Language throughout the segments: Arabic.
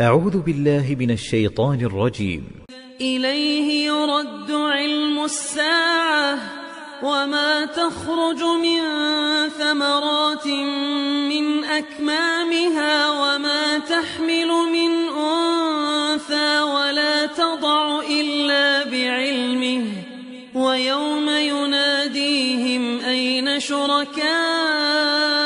أعوذ بالله من الشيطان الرجيم. إليه يرد علم الساعة وما تخرج من ثمرات من أكمامها وما تحمل من أنثى ولا تضع إلا بعلمه ويوم يناديهم أين شركائي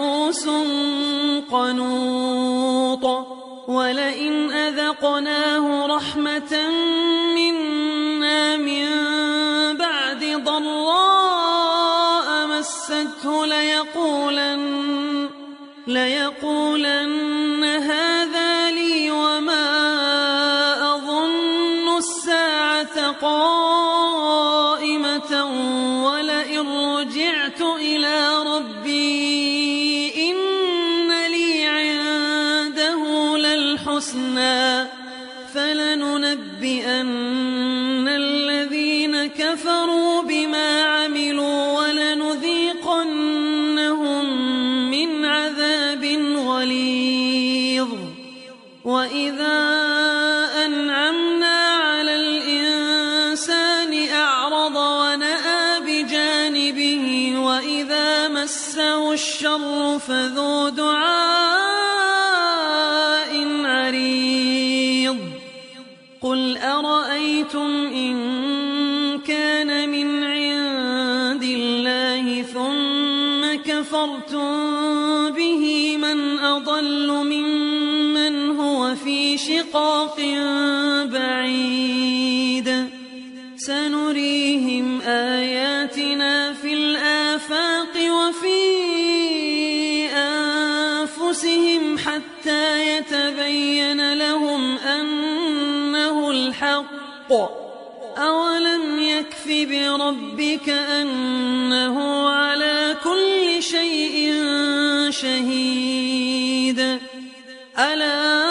ولئن أذقناه رحمة منا من بعد ضراء مسته ليقولن ليقولن مسه الشر فذو دعاء عريض قل أرأيتم إن كان من عند الله ثم كفرتم به من أضل ممن هو في شقاق بعيد. يتبين لهم أنه الحق. أولم يكف بربك أنه على كل شيء شهيد. ألا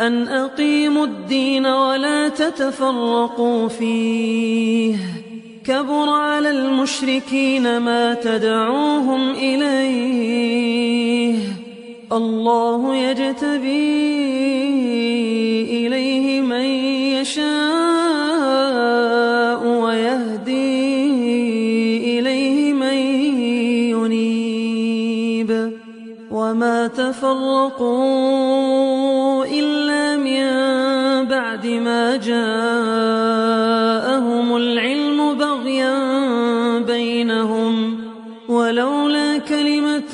أن أقيموا الدين ولا تتفرقوا فيه. كبر على المشركين ما تدعوهم إليه. الله يجتبي إليه من يشاء ويهدي إليه من ينيب. وما بعد ما جاءهم العلم بغيا بينهم ولولا كلمة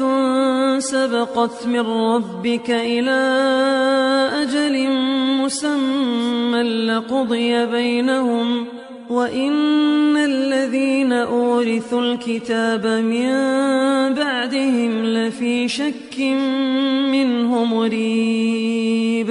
سبقت من ربك إلى أجل مسمى لقضي بينهم وإن الذين أورثوا الكتاب من بعدهم لفي شك منه مريب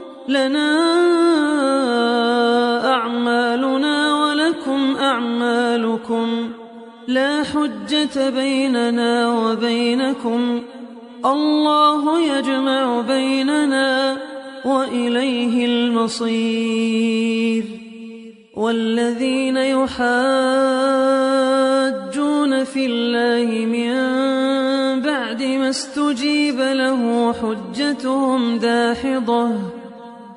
لنا أعمالنا ولكم أعمالكم. لا حجة بيننا وبينكم. الله يجمع بيننا وإليه المصير. والذين يحاجون في الله من بعد ما استجيب له حجتهم داحضة.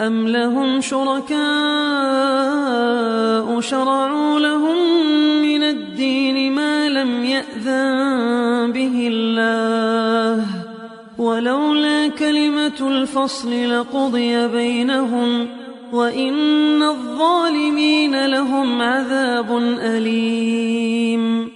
أم لهم شركاء شرعوا لهم من الدين ما لم يأذن به الله ولولا كلمة الفصل لقضي بينهم وإن الظالمين لهم عذاب أليم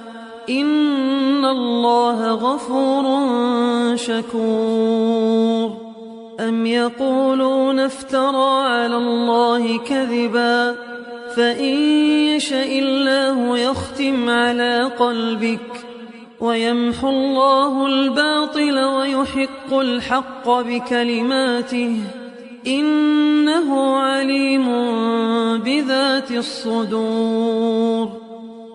إن الله غفور شكور أم يقولون افترى على الله كذبا فإن يشأ الله يختم على قلبك ويمحو الله الباطل ويحق الحق بكلماته إنه عليم بذات الصدور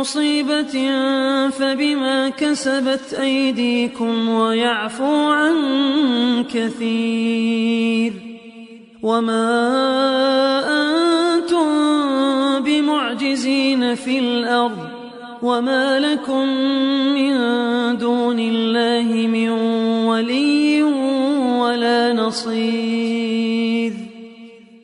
مصيبة فبما كسبت أيديكم ويعفو عن كثير وما أنتم بمعجزين في الأرض وما لكم من دون الله من ولي ولا نصير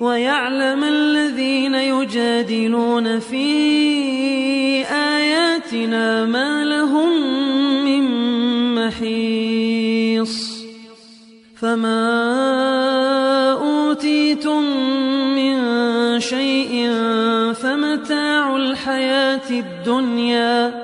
ويعلم الذين يجادلون في آياتنا ما لهم من محيص. فما أوتيتم من شيء فمتاع الحياة الدنيا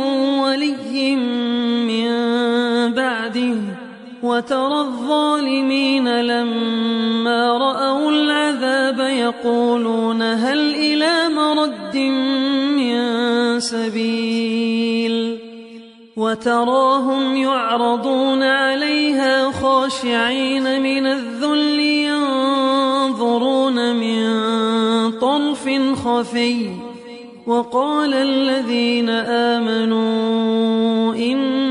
وترى الظالمين لما رأوا العذاب يقولون هل إلى مرد من سبيل وتراهم يعرضون عليها خاشعين من الذل ينظرون من طرف خفي وقال الذين آمنوا إن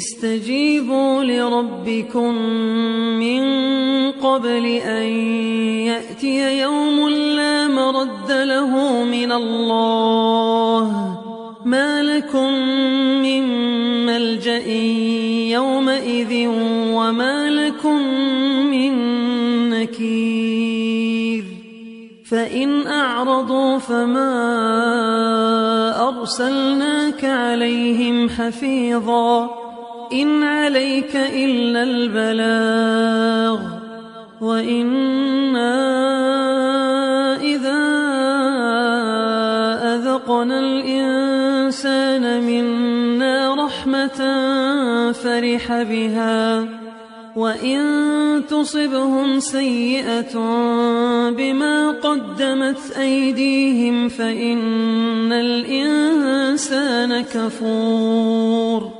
استجيبوا لربكم من قبل أن يأتي يوم لا مرد له من الله. ما لكم من ملجأ يومئذ وما لكم من نكير. فإن أعرضوا فما أرسلناك عليهم حفيظا. إن عليك إلا البلاغ وإنا إذا أذقنا الإنسان منا رحمة فرح بها وإن تصبهم سيئة بما قدمت أيديهم فإن الإنسان كفور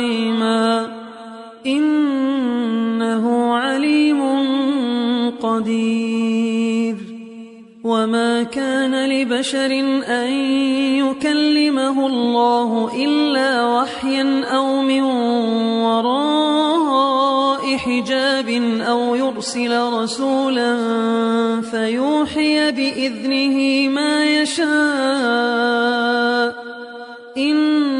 عقيما إنه عليم قدير وما كان لبشر أن يكلمه الله إلا وحيا أو من وراء حجاب أو يرسل رسولا فيوحي بإذنه ما يشاء علي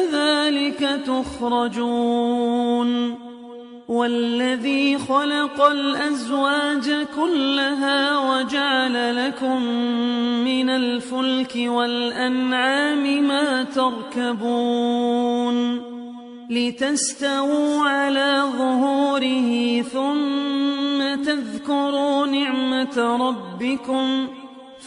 كذلك تخرجون والذي خلق الأزواج كلها وجعل لكم من الفلك والأنعام ما تركبون لتستووا على ظهوره ثم تذكروا نعمة ربكم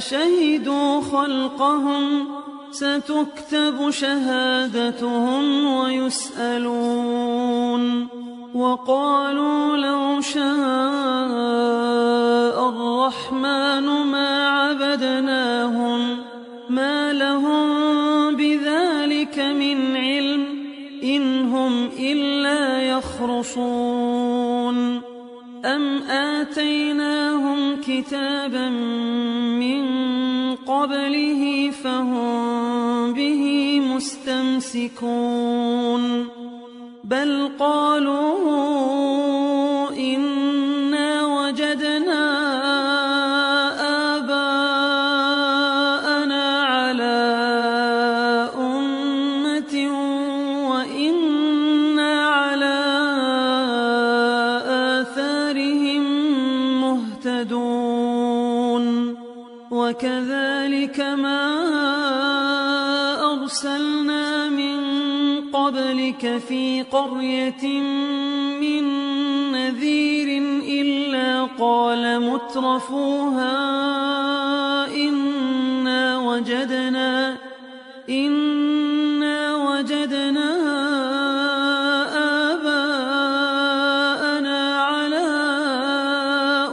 أشهدوا خلقهم ستكتب شهادتهم ويسألون. وقالوا لو شاء الرحمن ما عبدناهم ما لهم بذلك من علم إن هم إلا يخرصون. أم آتيناهم كتابا من قبله فهم به مستمسكون بل قالوا مترفوها إنا وجدنا إنا وجدنا آباءنا على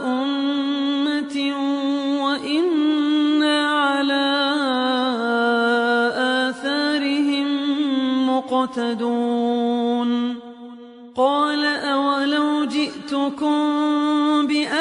أمة وإنا على آثارهم مقتدون. قال أولو جئتكم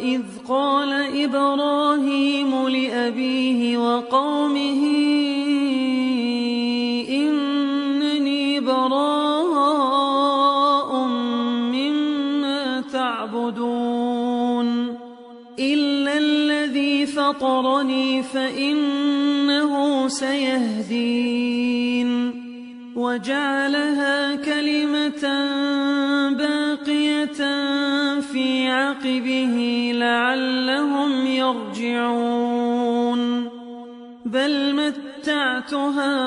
وإذ قال إبراهيم لأبيه وقومه إنني براء مما تعبدون إلا الذي فطرني فإنه سيهدين وجعلها كلمة في عقبه لعلهم يرجعون. بل متعت هؤلاء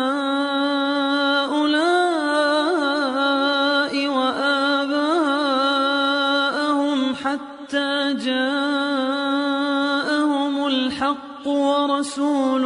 وآباءهم حتى جاءهم الحق ورسول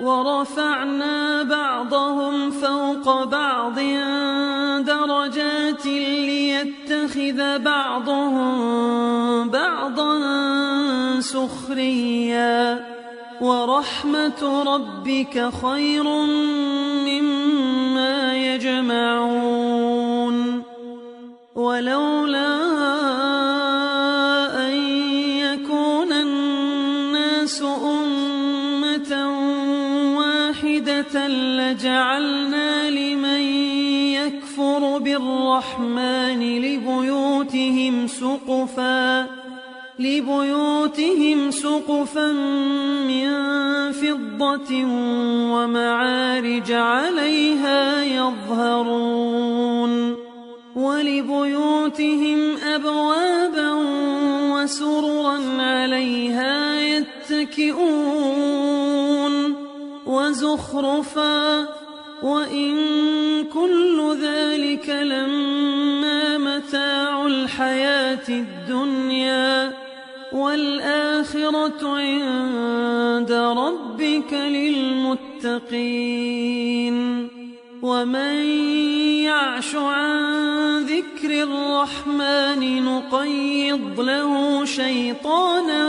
ورفعنا بعضهم فوق بعض درجات ليتخذ بعضهم بعضا سخريا. ورحمة ربك خير مما يجمعون. ولولا لجعلنا لمن يكفر بالرحمن لبيوتهم سقفا لبيوتهم سقفا من فضة ومعارج عليها يظهرون ولبيوتهم أبوابا وسررا عليها يتكئون. وزخرفا وإن كل ذلك لما متاع الحياة الدنيا والآخرة عند ربك للمتقين ومن يعش عن ذكر الرحمن نقيض له شيطانا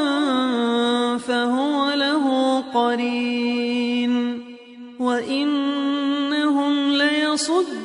فهو له قرين وإنهم ليصدونهم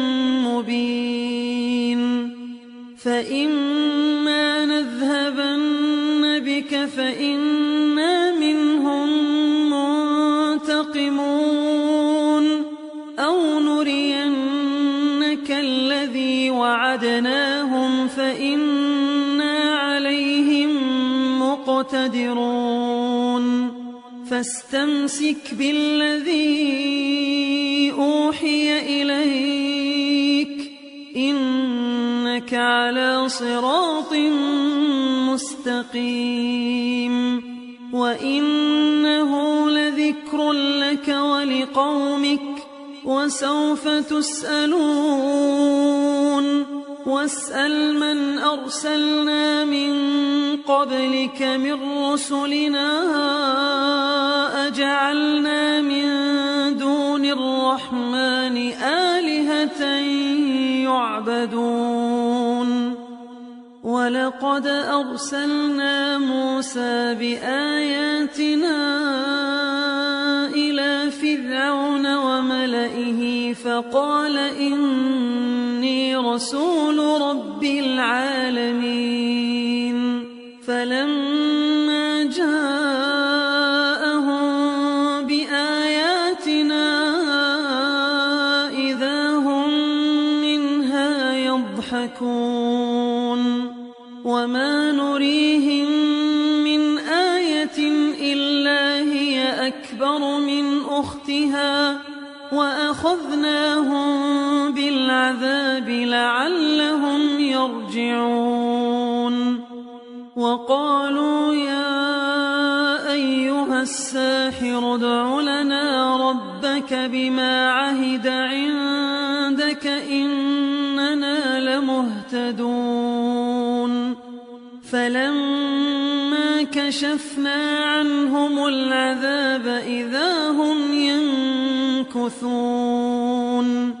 مقتدرون فاستمسك بالذي أوحي إليك. إنك على صراط مستقيم. وإنه لذكر لك ولقومك. وسوف تسألون. واسأل من أرسلنا من قبلك من رسلنا أجعلنا من دون الرحمن آلهة يعبدون. ولقد أرسلنا موسى بآياتنا إلى فرعون وملئه فقال إني رسول رب العالمين. فلما وقالوا يا أيها الساحر ادع لنا ربك بما عهد عندك إننا لمهتدون. فلما كشفنا عنهم العذاب إذا هم ينكثون.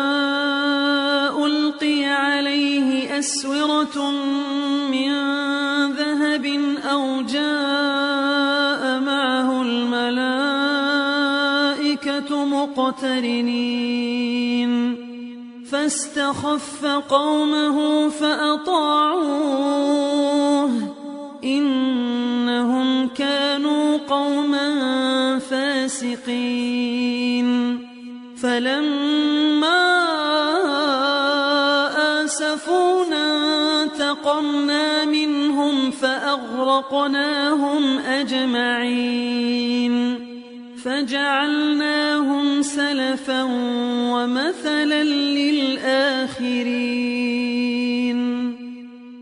أسورة من ذهب أو جاء معه الملائكة مقترنين. فاستخف قومه فأطاعوه. إنهم كانوا قوما فاسقين. فلما انتقمنا منهم فأغرقناهم أجمعين. فجعلناهم سلفا ومثلا للآخرين.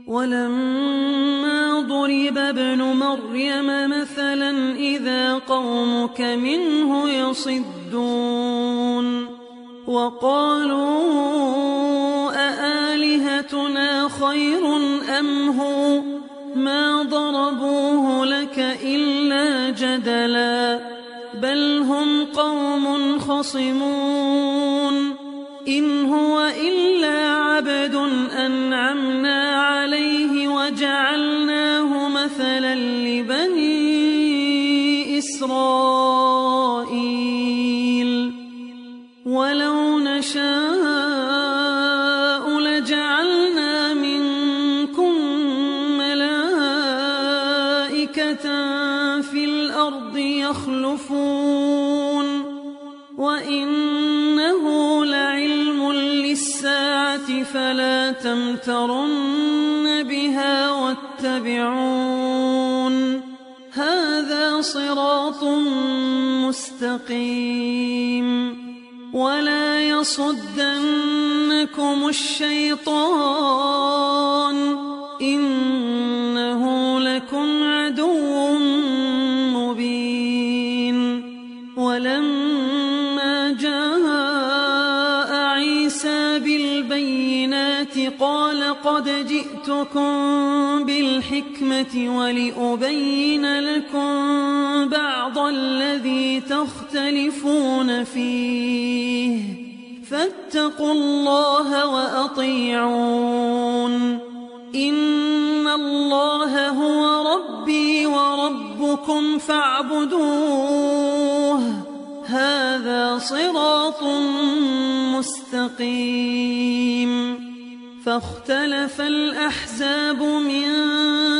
ولما ضرب ابن مريم مثلا إذا قومك منه يصدون. وقالوا خير أم هو؟ ما ضربوه لك إلا جدلا بل هم قوم خصمون. إن هو إلا عبد أنعمنا فلا تمترن بها واتبعون. هذا صراط مستقيم. ولا يصدنكم الشيطان. إنه جئتكم بالحكمة ولأبين لكم بعض الذي تختلفون فيه. فاتقوا الله وأطيعون. إن الله هو ربي وربكم فاعبدوه. هذا صراط مستقيم. فاختلف الأحزاب من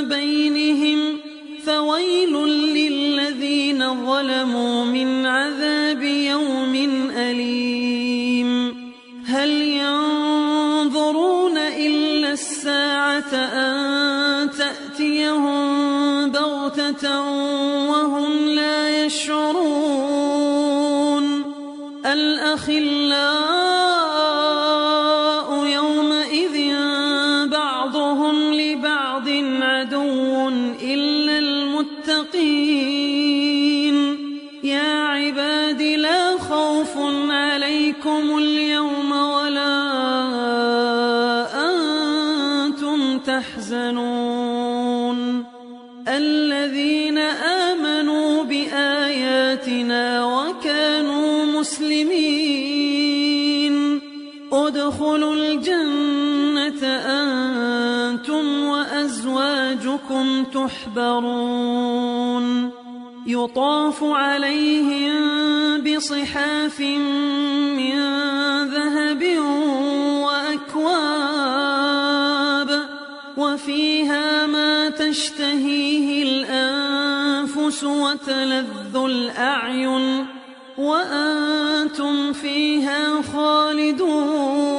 بينهم فويل للذين ظلموا من عذاب يوم أليم. هل ينظرون إلا الساعة أن تأتيهم بغتة وهم لا يشعرون؟ الأخلاء وأزواجكم تحبرون يطاف عليهم بصحاف من ذهب وأكواب وفيها ما تشتهيه الأنفس وتلذ الأعين وأنتم فيها خالدون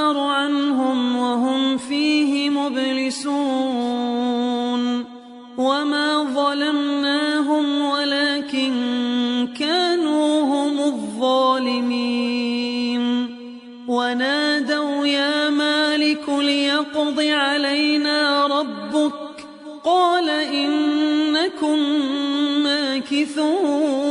يفتر عنهم وهم فيه مبلسون. وما ظلمناهم ولكن كانوا هم الظالمين. ونادوا يا مالك ليقض علينا ربك. قال إنكم ماكثون.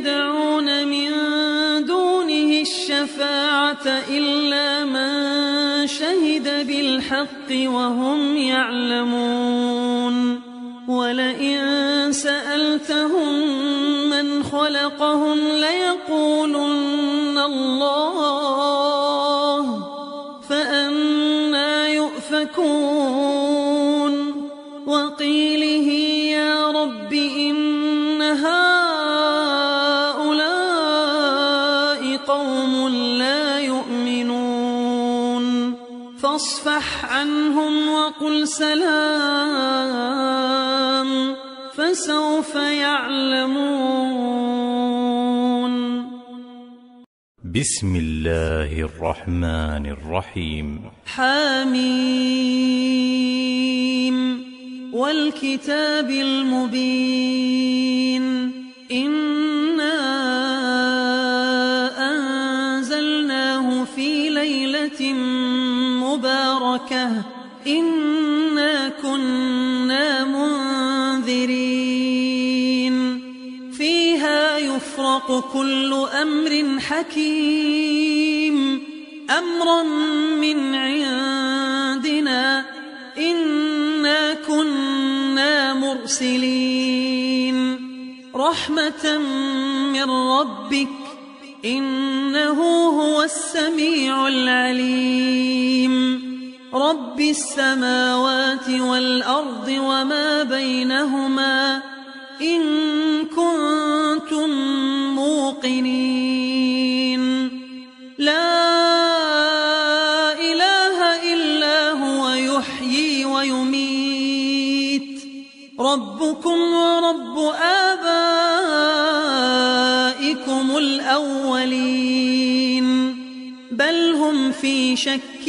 يدعون من دونه الشفاعة إلا من شهد بالحق وهم يعلمون ولئن سألتهم من خلقهم ليقولن الله فاصفح عنهم وقل سلام فسوف يعلمون. بسم الله الرحمن الرحيم. حميم والكتاب المبين. إنا مباركة إنا كنا منذرين. فيها يفرق كل أمر حكيم. أمرا من عندنا إنا كنا مرسلين. رحمة من ربك إنه هو السميع العليم. رب السماوات والأرض وما بينهما إن كنتم موقنين لا إله إلا هو يحيي ويميت ربكم ورب آبائكم الأولين بل هم في شك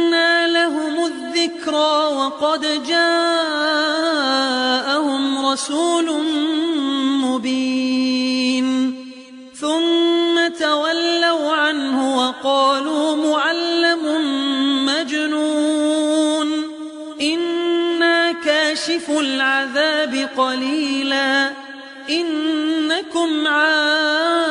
وقد جاءهم رسول مبين. ثم تولوا عنه وقالوا معلم مجنون. إنا كاشف العذاب قليلا. إنكم عائدون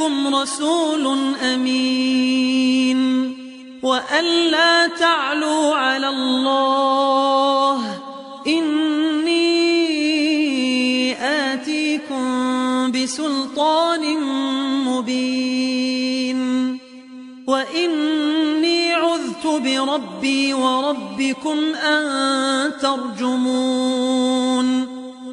لكم رسول أمين. وأن لا تعلوا على الله. إني آتيكم بسلطان مبين. وإني عذت بربي وربكم أن ترجمون.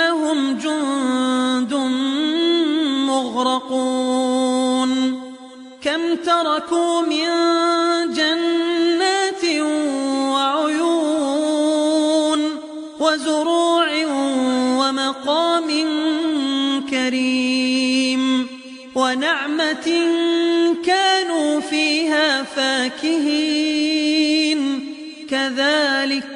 إنهم جند مغرقون. كم تركوا من جنات وعيون وزروع ومقام كريم ونعمة كانوا فيها فاكهين. كذلك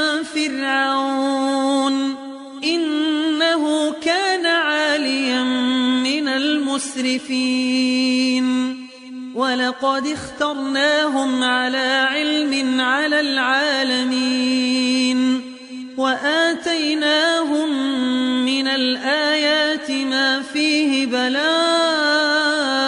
فرعون إنه كان عاليا من المسرفين. ولقد اخترناهم على علم على العالمين. وآتيناهم من الآيات ما فيه بلاء.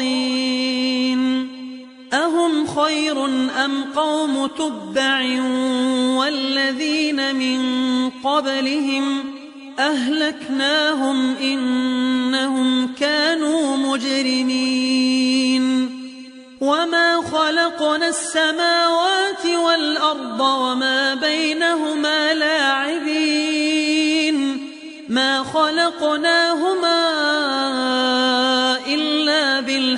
صادقين أهم خير أم قوم تبع والذين من قبلهم أهلكناهم إنهم كانوا مجرمين. وما خلقنا السماوات والأرض وما بينهما لاعبين. ما خلقناهما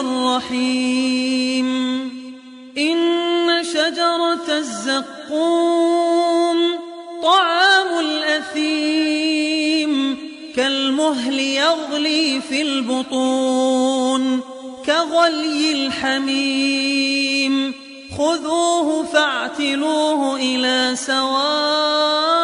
الرحيم. إن شجرة الزقوم طعام الأثيم كالمهل يغلي في البطون كغلي الحميم. خذوه فاعتلوه إلى سواء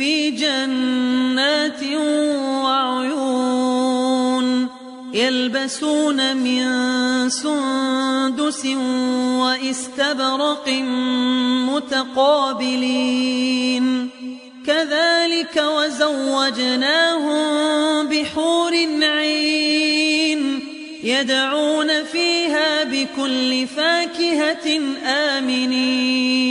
في جنات وعيون يلبسون من سندس واستبرق متقابلين. كذلك وزوجناهم بحور عين يدعون فيها بكل فاكهة آمنين.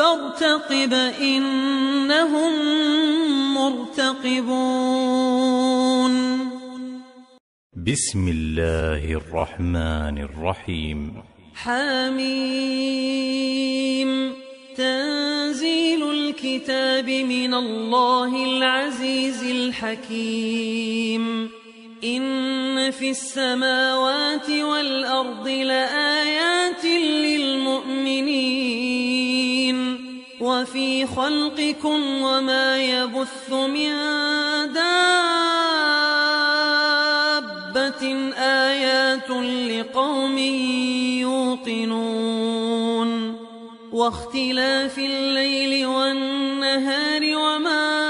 فارتقب إنهم مرتقبون. بسم الله الرحمن الرحيم. حميم. تنزيل الكتاب من الله العزيز الحكيم. إن في السماوات والأرض لآيات للمؤمنين وفي خلقكم وما يبث من دابة آيات لقوم يوقنون واختلاف الليل والنهار وما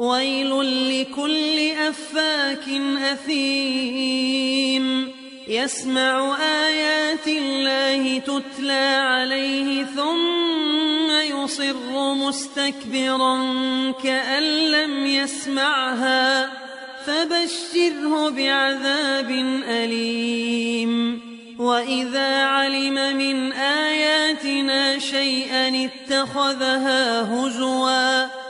ويل لكل أفاك أثيم. يسمع آيات الله تتلى عليه ثم يصر مستكبرا كأن لم يسمعها. فبشره بعذاب أليم. وإذا علم من آياتنا شيئا اتخذها هزوا.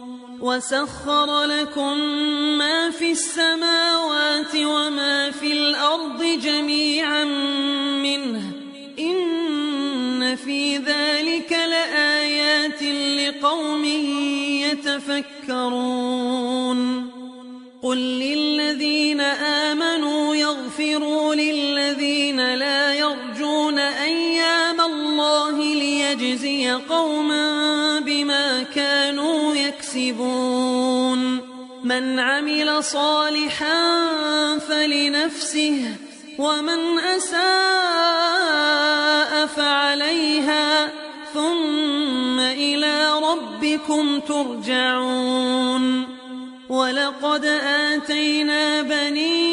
وسخر لكم ما في السماوات وما في الأرض جميعا منه. إن في ذلك لآيات لقوم يتفكرون. قل للذين آمنوا يغفروا للذين لا يرجون أيام الله ليجزي قوما بما كانوا يكسبون. من عمل صالحا فلنفسه ومن أساء فعليها ثم إلى ربكم ترجعون. ولقد آتينا بني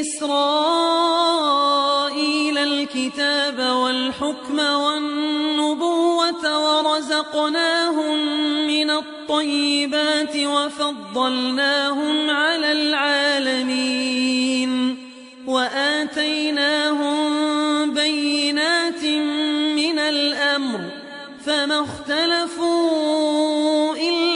إسرائيل الكتاب والحكم والنبوة ورزقناهم من الطيبات وفضلناهم على العالمين وآتيناهم بينات من الأمر فما اختلفوا إلا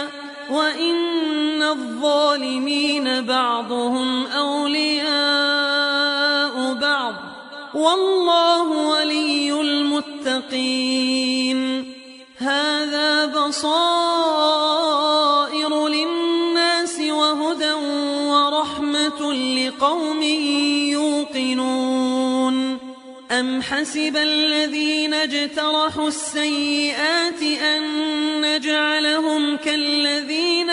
وإن الظالمين بعضهم أولياء أم حسب الذين اجترحوا السيئات أن نجعلهم كالذين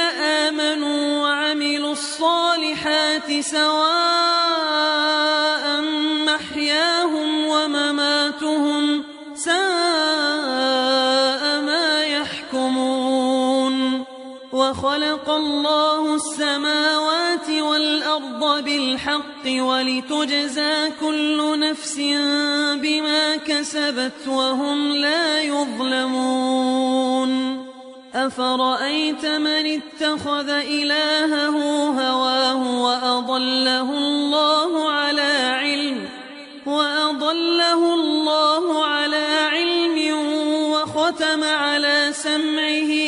آمنوا وعملوا الصالحات سواء محياهم ومماتهم ساء وخلق الله السماوات والأرض بالحق ولتجزى كل نفس بما كسبت وهم لا يظلمون. أفرأيت من اتخذ إلهه هواه وأضله الله على علم وأضله الله على علم وختم على سمعه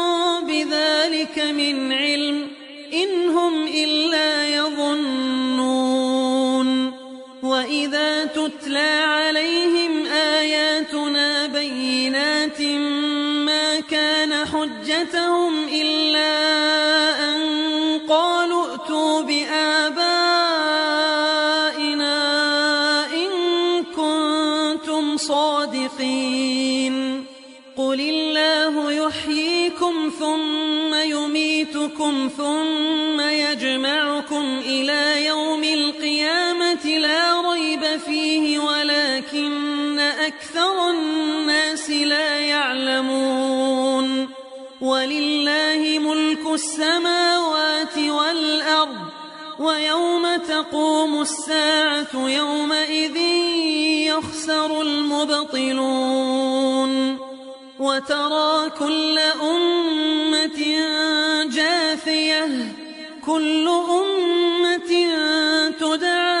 من علم إن هم إلا يظنون وإذا تتلى عليهم آياتنا بينات ما كان حجتهم الناس لا يعلمون ولله ملك السماوات والأرض ويوم تقوم الساعة يومئذ يخسر المبطلون وترى كل أمة جاثية كل أمة تدعى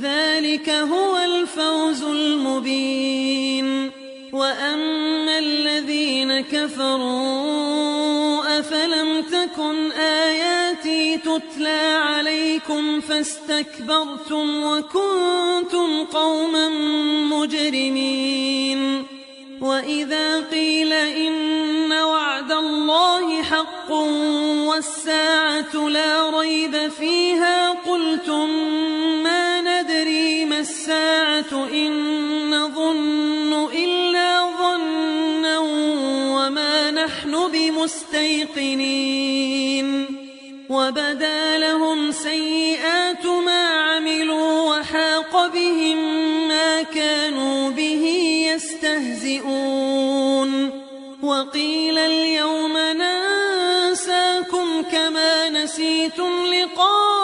ذلك هو الفوز المبين. وأما الذين كفروا أفلم تكن آياتي تتلى عليكم فاستكبرتم وكنتم قوما مجرمين. وإذا قيل إن وعد الله حق والساعة لا ريب فيها قلتم الساعة إن نظن إلا ظنا وما نحن بمستيقنين وبدا لهم سيئات ما عملوا وحاق بهم ما كانوا به يستهزئون وقيل اليوم ننساكم كما نسيتم لقاء